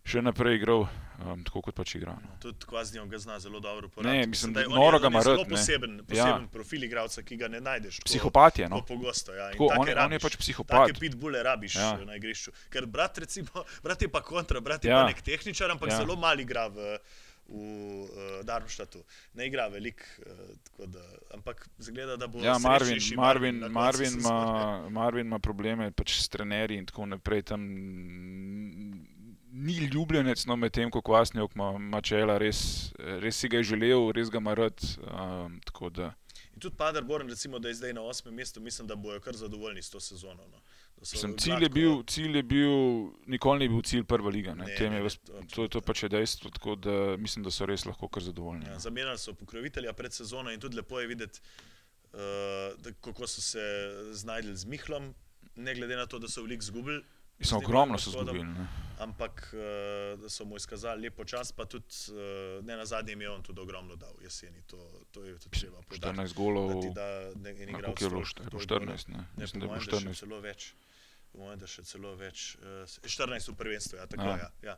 še naprej igral, um, tako kot pač igra. no. Tudi Kvasnjov ga zna zelo dobro Ne, uporabiti. mislim, da je- noro je- ga je ima zelo rad, ne. Poseben, Ja. poseben profil igralca, ki ga ne najdeš. tako- Psihopat je, no. tako Pogosto, ja. In Tako, on, je- on je rabiš. pač psihopat. Take pitbule rabiš Ja. ja. na igrišču. Ker brat, recimo, brat je pa kontra, brat je Ja. pa nek tehničar, ampak Ja. ja. zelo mal igra v, v uh, Darmstadtu. Ne igra veliko, uh, da, ampak zgleda, da bo Ja, Marvin, Marvin, Marvin, sezone. ima, Marvin ima probleme pač s trenerji in tako naprej. Tam ni ljubljenec, no medtem ko Kvasnjok ima, ima čela, res, res si ga je želel, res ga ima rad. Um, In tudi Paderborn, recimo, da je zdaj na osmem mestu, mislim, da bojo kar zadovoljni s to sezono. No. Sem, cilj, je bil, cilj je bil, nikoli ni bil cilj prva liga. Ne. Ne, Tem ne, je vas- to To, to absolutno. pač je dejstvo, tako da mislim, da so res lahko kar zadovoljni. Ja, no. zamenjali so pokrovitelja pred sezono in tudi lepo je videti, uh, da, kako so se znašli z Mihlom, ne glede na to, da so veliko izgubili. Mislim, ogromno so izgubili. Ampak da so mu izkazali lepo čas, pa tudi uh, ne na zadnje je on tudi ogromno dal jeseni. To, to je tudi treba poudariti. 14 golov, Da ti da ne, en igralec koliko je bilo, toliko- Št- je bilo toliko golov. 14, ne? Ne, mislim, da je bilo mojem, da še 14. celo več. po mojem, da še celo več, uh, 14 v prvenstvu, ja, tako Ja. ja. ja.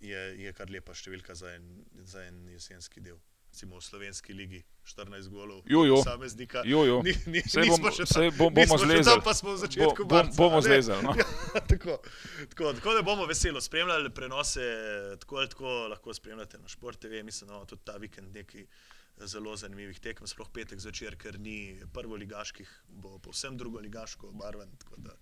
Je, je kar lepa številka za en, za en jesenski del. Recimo v slovenski ligi 14 golov, Jo, jo. posameznika. Jo, jo. Ni, ni, nismo bom- tam, bom- bomo zlezli. Tam, pa smo v začetku Bom- marca, bomo zlezli, no. Ja, tako, tako, tako da bomo veselo spremljali prenose, tako ali tako lahko spremljate na Šport TV. Mislim, da imamo tudi ta vikend nekaj zelo zanimivih tekem, sploh petek zvečer, ker ni prvo ligaških, bo povsem drugo ligaško tako da,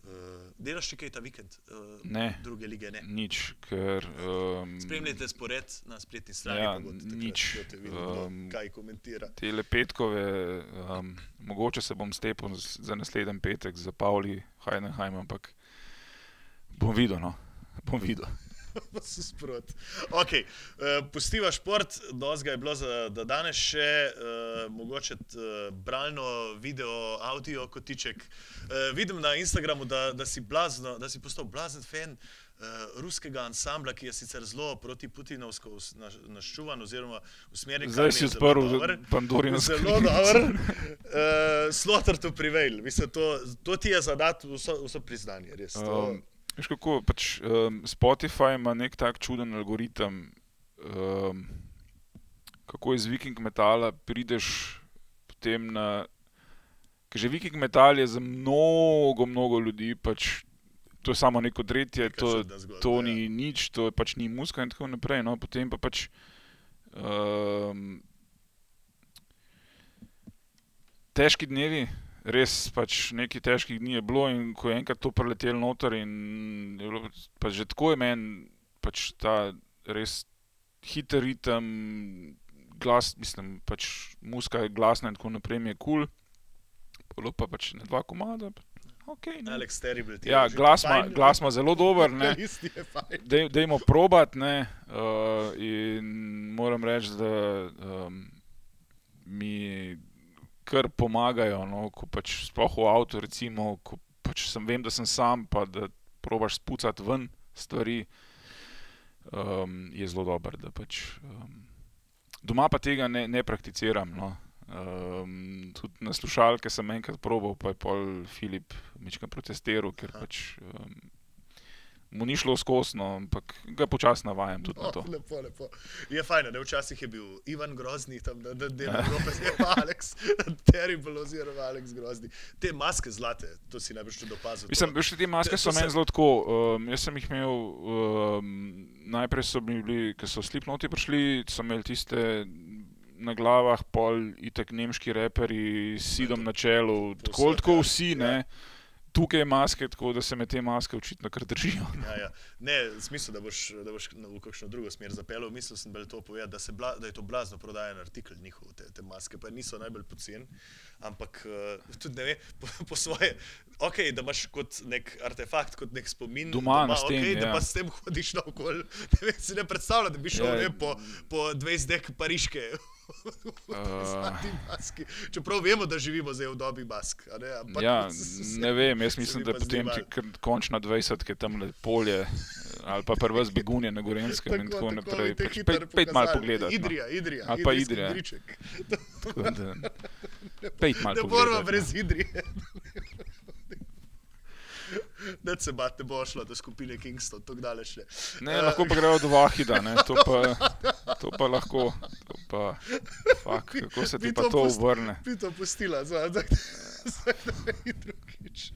Uh, delaš še kaj ta vikend? Uh, Ne. Druge lige ne. Nič, ker. Um, Spremljajte spored na spletni strani. Ja, takrat nič, boste videli, kdo um, kaj komentira. Te lepetkove, um, mogoče se bom stepil z- za naslednji petek za Pavli Heidenheim, ampak bom videl. No. Bom videl. Pa se sproti. Okay, uh, pustiva šport, dosti ga je bilo za da danes še, uh, mogoče uh, bralno, video, audio kotiček. Uh, vidim na Instagramu, da, da, si blazno, da si postal blazen fan uh, ruskega ansambla, ki je sicer zelo proti Putinovsko naščuvan oziroma usmerjen. kar Zdaj mi si odprl. Pandorino Zelo dobro. Uh, Slaughter to prevail. Mislim, to, to ti je zadat vso, vso priznanje. Res, to, Um, Veš kako, pač, um, Spotify ima nek tak čuden algoritem, um, kako iz Viking metala prideš potem na. Ker že Viking metal je za mnogo, mnogo ljudi, pač, to je samo neko tretje, to, zgodba, to ja. ni nič, to je pač ni muska in tako naprej. No, potem pa pač. Um, težki dnevi, res pač nekaj težkih dni je bilo, in ko je enkrat to preletel noter, in je bilo pač že tako je meni, pač ta res hiter ritem, glas, mislim, pač muska je glasna in tako naprej, je kul, cool. bilo pa pač ne dva komada. Okay, ne. Alex Terrible. Ja, glas ima- glas ima zelo dober. Dej, dejmo probat, ne. Uh, in moram reči, da um, mi kar pomagajo, no, ko pač sploh v avtu, recimo, ko pač sem, vem, da sem sam, pa da probaš spucati ven stvari, um, je zelo dober. Pač, um, doma pa tega ne, ne prakticiram. No. Um, tudi na slušalke sem enkrat probal, pa je pol Filip Mička protestiral, ker pač um, mu ni šlo skosno, ampak ga počasi navajam tudi na to. Oh, lepo, lepo. Je fajn, da včasih je bil Ivan Grozni tam, da, da dela Evrope, zdaj pa Alex Terrible oziroma Alex Grozni. Te maske zlate, to si najbrž tudi opazil. Mislim, veš, te maske to so se- meni zelo tako. Um, jaz sem jih imel, um, najprej so mi bili, ko so slipnoti prišli, so imeli tiste na glavah, pol itek nemški reperi s sidom na čelu, tako, tako vsi, Ja. Ne. Tukaj maske, tako da se me te maske očitno kar držijo. Ja, ja. Ne, smisel, da boš, da boš na- v kakšno drugo smer zapeljal. Mislil sem bolj to povedati, da, se bla, da je to blazno prodajen artikel njihov, te, te maske, pa niso najbolj poceni, ampak uh, tudi ne ve, po, po svoje. Ok, da imaš kot nek artefakt, kot nek spomin Doma na steni, okay, da ja. pa s tem hodiš naokoli. Ne vem, si ne predstavljam, da bi šel Ja. ja. po, po 20 dek pariške. Uh. Čeprav vemo, da živimo zdaj v dobi mask. Ne, ampak Ja, ne vem, jaz mislim, mi da potem končna 20, ki je tam polje ali pa prvo z begunje na Gorenskem in tako naprej. bi te Pač pej- Pejt malo pokazali. pogledati. no. Idrija, Idrija. Ali pa Idrija. Tako da, Pejt malo Ne pogledat, moramo no. brez Idrije. Ne se bat, ne bo šlo do skupine Kingston, tako daleč ne. Ne, Eh, lahko pa grejo do Vahida, ne, to pa, to pa lahko, to pa, fak, kako se ti Bi pa to to obrne. Bi to pustila, zdaj da je drugič.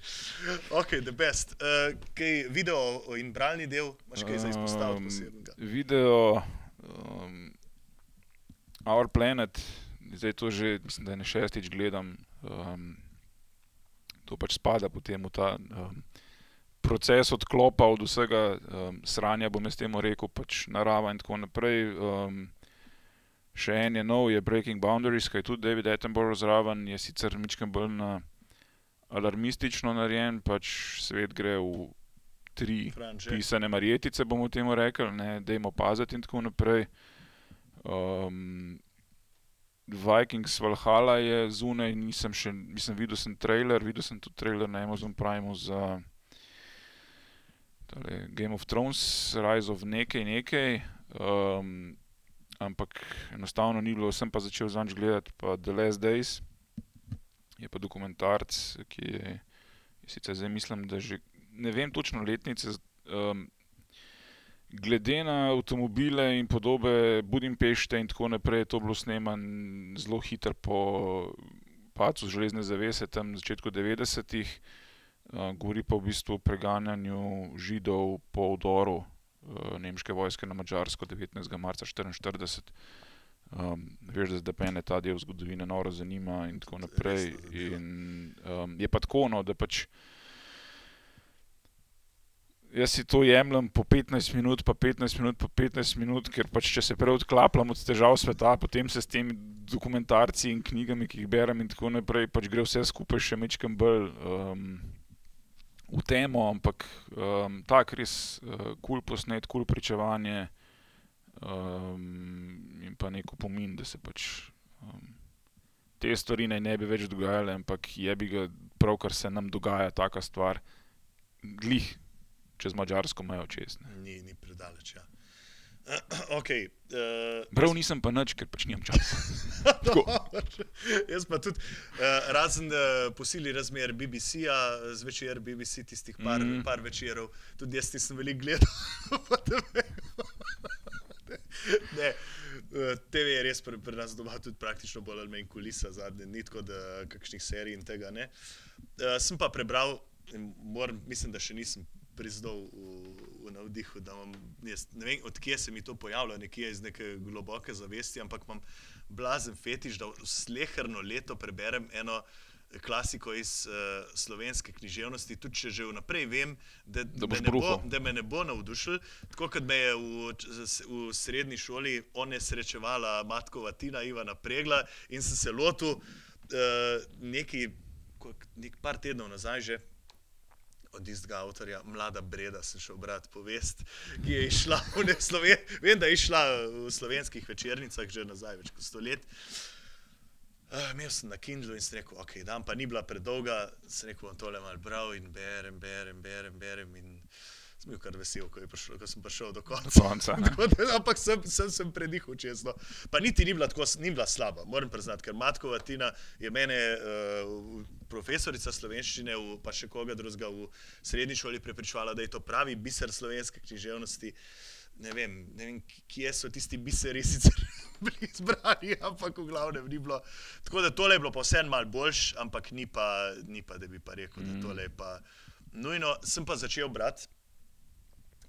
Ok, the best. Uh, kaj video in bralni del, imaš kaj za izpostaviti Um, posebnega? Video um, Our Planet, zdaj to že, mislim, da je ne šestič gledam. Um, to pač spada potem v ta um, proces odklopa od vsega um, sranja, bom jaz temu rekel, pač narava in tako naprej. Um, še en je nov, je Breaking Boundaries, ki je tudi David Attenborough zraven, je sicer mičkem bolj na alarmistično narejen, pač svet gre v tri Franč, že? pisane marjetice, bomo temu rekli, ne, dajmo paziti in tako naprej. Um, Vikings Valhalla je zunaj, nisem še, mislim, videl sem trailer, videl sem tudi trailer na Amazon Primeu za tale Game of Thrones, Rise of nekaj, nekaj. Um, ampak enostavno ni bilo, sem pa začel zanj gledati, pa The Last Days. je pa dokumentarc, ki je, sicer zdaj mislim, da že ne vem točno letnice. Um, glede na avtomobile in podobe Budimpešte in tako naprej, je to bilo snemano zelo hitro po padcu železne zavese, tam na začetku 90-ih. Uh, govori pa v bistvu o preganjanju Židov po vdoru uh, nemške vojske na Madžarsko 19. marca 1944. Um, veš, da me ta del zgodovine noro zanima in tako naprej. In, um, je pa tako, no, da pač jaz si to jemljem po 15 minut, pa 15 minut, pa 15 minut, ker pač če se prej odklapljam od težav sveta, potem se s temi dokumentarci in knjigami, ki jih berem in tako naprej, pač gre vse skupaj še mečkam bolj um, v temo, ampak um, tak res kul uh, cool posnet, kul cool pričevanje um, in pa neko pomin, da se pač um, te stvari naj ne bi več dogajale, ampak je bi ga prav, kar se nam dogaja, taka stvar. Glih čez Mačarsko mejo čez. Ni, ni predaleč. Ja. Okay, uh, Prav nisem pa nič, ker pač nimam časa. jaz pa tudi, uh, razen uh, posili razmer BBC-ja, zvečer BBC, tistih par, mm. par večerov, tudi jaz nisem veliko gledal. ne, TV je res pri, pri nas doma tudi praktično bolj ali manj kulisa zadnje, ni tako da kakšnih serij in tega ne. Uh, sem pa prebral, moram, mislim, da še nisem priznal v, v navdihu. Imam, jaz, ne vem, odkje se mi to pojavlja, nekje iz neke globoke zavesti, ampak imam blazen fetiš, da slehrno leto preberem eno. Klasiko iz uh, slovenske književnosti, tudi če že vnaprej vem, da, da, da, bo, da me ne bo navdušil. Tako kot me je v, v srednji šoli onesrečevala matkova Tina Ivana Pregla in sem se lotil uh, neki, nek par tednov nazaj že od istega avtorja, mlada Breda, sem šel brati povest, ki je išla v Sloveniji. Vem, da je išla v slovenskih večernicah že nazaj, več kot sto let. Uh, imel sem na Kindlu in sem rekel, ok, dan pa ni bila predolga, sem rekel, bom tole malo bral in berem, berem, berem. berem in sem bil kar vesel, ko, prišlo, ko sem prišel do konca. konca ampak sem, sem, sem predihal čez. No. Pa niti ni bila, tako, ni bila slaba, moram priznati, ker Matkova Tina je mene, uh, profesorica slovenščine, v, pa še koga drugega v srednji šoli prepričvala, da je to pravi biser slovenske književnosti. Ne vem, ne vem, kje so tisti biseri sicer bili izbrani, ampak v glavnem ni bilo. Tako da tole je bilo pa vseeno malo boljš, ampak ni pa, ni pa, da bi pa rekel, mm. da tole je pa nujno. Sem pa začel brati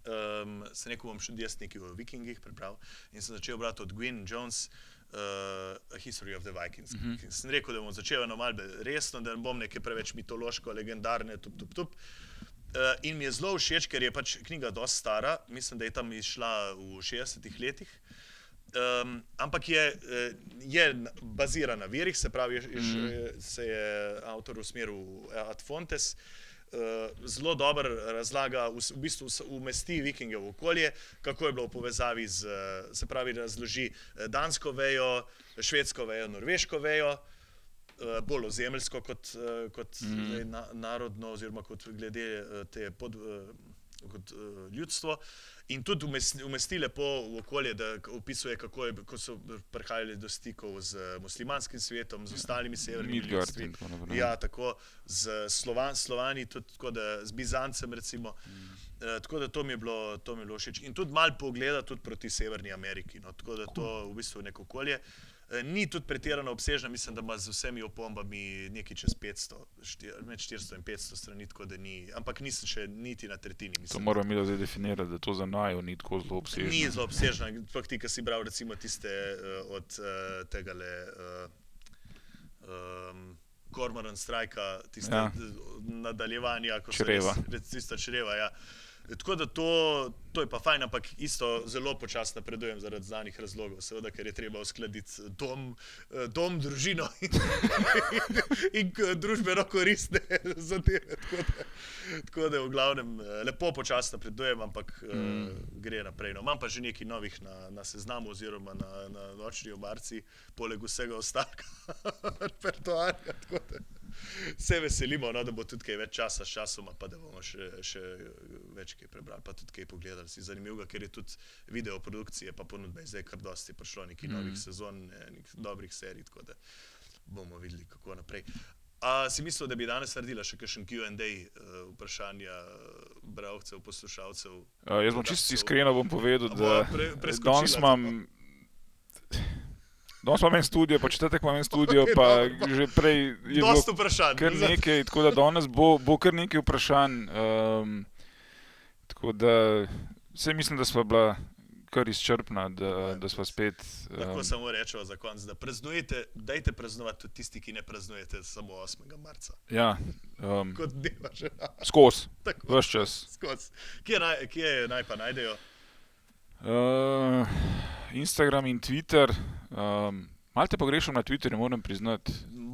um, sem rekel, bom še jaz nekaj o Vikingih prebral in sem začel brati od Gwyn Jones. Uh, A History of the Vikings. Mm -hmm. Sem rekel, da bom začel eno malce resno, da ne bom nekaj preveč mitološko, legendarne, tup, tup, tup. Uh, in mi je zelo všeč, ker je pač knjiga dosti stara, mislim, da je tam izšla v 60-ih letih. Um, ampak je, eh, je bazirana na virih, se pravi, mm -hmm. se je avtor usmeril ad Fontes. Uh, zelo dobro razlaga, v, v bistvu umesti vikinge v okolje, kako je bilo v povezavi z, se pravi, razloži eh, dansko vejo, švedsko vejo, norveško vejo, bolj ozemeljsko kot, kot mm. na, narodno, oziroma kot glede te pod. Kot uh, ljudstvo. In tudi umesti lepo v okolje, da opisuje, kako je, so prihajali do stikov z muslimanskim svetom, z ostalimi severnimi ljudstvi. Ja, tako z Slovan, Slovani, tudi tako, da, z Bizancem. Recimo, mm. uh, tako da to mi je bilo, to mi je bilo všeč. In tudi malo pogleda tudi proti Severni Ameriki. No, tako da to v bistvu neko okolje. Uh, Eh, ni tudi pretirano obsežna, mislim, da ima z vsemi opombami nekaj čez 500, med 400 in 500 strani, tako da ni, ampak nisem še niti na tretjini. Mislim, to moramo mi zdaj definirati, da to za najo ni tako zelo obsežno. Ni zelo obsežno, ampak ti, ki si bral recimo tiste uh, od uh, tega le. Uh, um, Kormoran strajka, tiste ja. nadaljevanja, kot se reče, tiste čreva. Ja. Tako da to, to je pa fajn, ampak isto zelo počasno napredujem zaradi znanih razlogov. Seveda, ker je treba uskladiti dom, eh, dom družino in, in, in družbeno koristne zadeve. Tako da, tako da v glavnem eh, lepo počasno napredujem, ampak eh, mm. uh, gre naprej. No, imam pa že nekaj novih na, na seznamu oziroma na, na nočni omarci, poleg vsega ostalega repertoarja se veselimo, no, da bo tudi kaj več časa s časom, pa da bomo še, še več kaj prebrali, pa tudi kaj pogledali. Si zanimivo, ker je tudi video produkcije, pa ponudbe zdaj kar dosti prišlo, nekaj mm. novih sezon, nekaj dobrih serij, tako da bomo videli, kako naprej. A si mislil, da bi danes naredila še kakšen QA, uh, vprašanja uh, bralcev, poslušalcev? Uh, jaz bom čisto iskreno bom povedal, da pre- danes imam. Danes imam en studio, pa četrtek imam en studio, Okej, pa dobro. že prej je bilo vprašanj. kar nekaj, tako da danes bo, bo kar nekaj vprašanj. Um, tako da vse mislim, da smo bila kar izčrpna, da, da smo spet. Lahko Um, samo rečemo za konec, da praznujete, dajte praznovati tudi tisti, ki ne praznujete samo 8. marca. ja, um, Kot dneva že. skozi, Tako, vse čas. skozi. Kje, naj, kje naj pa najdejo? Uh, Instagram in Twitter. Um, Mal te pogrešam na Twitterju, moram priznati.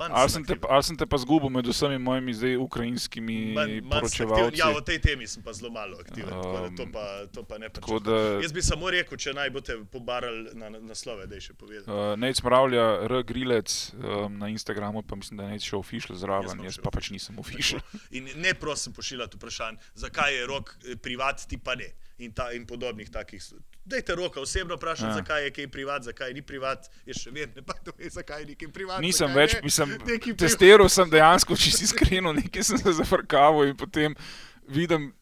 Ali sem te, ali sem te pa zgubil med vsemi mojimi zdaj ukrajinskimi sem aktiven. poročevalci? Ja, v tej temi sem pa zelo malo aktiven, tako da to Um, pa, to pa ne pričakujem. Jaz bi samo rekel, če naj boste pobarali na na naslove, da je še povedal. uh, Nec Mravlja, R. Grilec um, na Instagramu, pa mislim, da je še official Jaz zraven, jaz še pa pač nisem official. In ne prosim pošiljati vprašanj, zakaj je rok eh, privat, ti pa ne. In, ta, in podobnih takih. Dajte roka osebno vprašati, Ja. zakaj je kaj privat, zakaj ni privat. Jaz še vedno ne pa to ve, zakaj ni kaj privat. Nisem več, ne, mislim, privat. testiral sem dejansko, če si iskreno, nekaj sem se zafrkaval in potem vidim.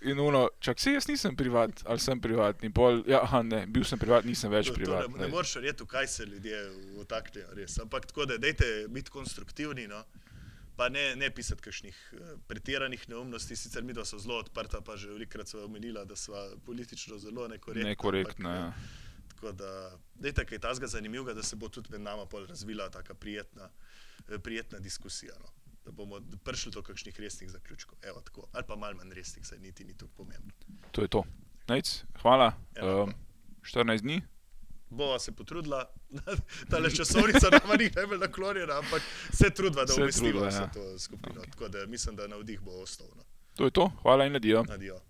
In uno, čak se jaz nisem privat, ali sem privatni, pol, ja, aha, ne, bil sem privat, nisem več to privat. Ne, ne moreš verjeti, kaj se ljudje vtaknejo, res. Ampak tako da, dajte biti konstruktivni, no? Pa ne, ne pisati kakšnih eh, pretiranih neumnosti. Sicer mi dva so zelo odprta, pa že velikrat sva omenila, da sva politično zelo nekorektna. Nekorektno, ampak, ja. Tako da, dajte kaj tazga zanimivega, da se bo tudi med nama razvila taka prijetna, eh, prijetna diskusija. No? Da bomo prišli do kakšnih resnih zaključkov. Evo, tako. Ali pa malo manj resnih, saj niti ni tako pomembno. To je to. Nec, hvala. Um, 14 dni. Bova se potrudila, ta le časovnica nama ni najbolj naklonjena, ampak se trudva, da umestimo trudila, vse ja. to skupino. Okej. Tako da mislim, da navdih bo ostal. No. To je to. Hvala in adijo. Adijo.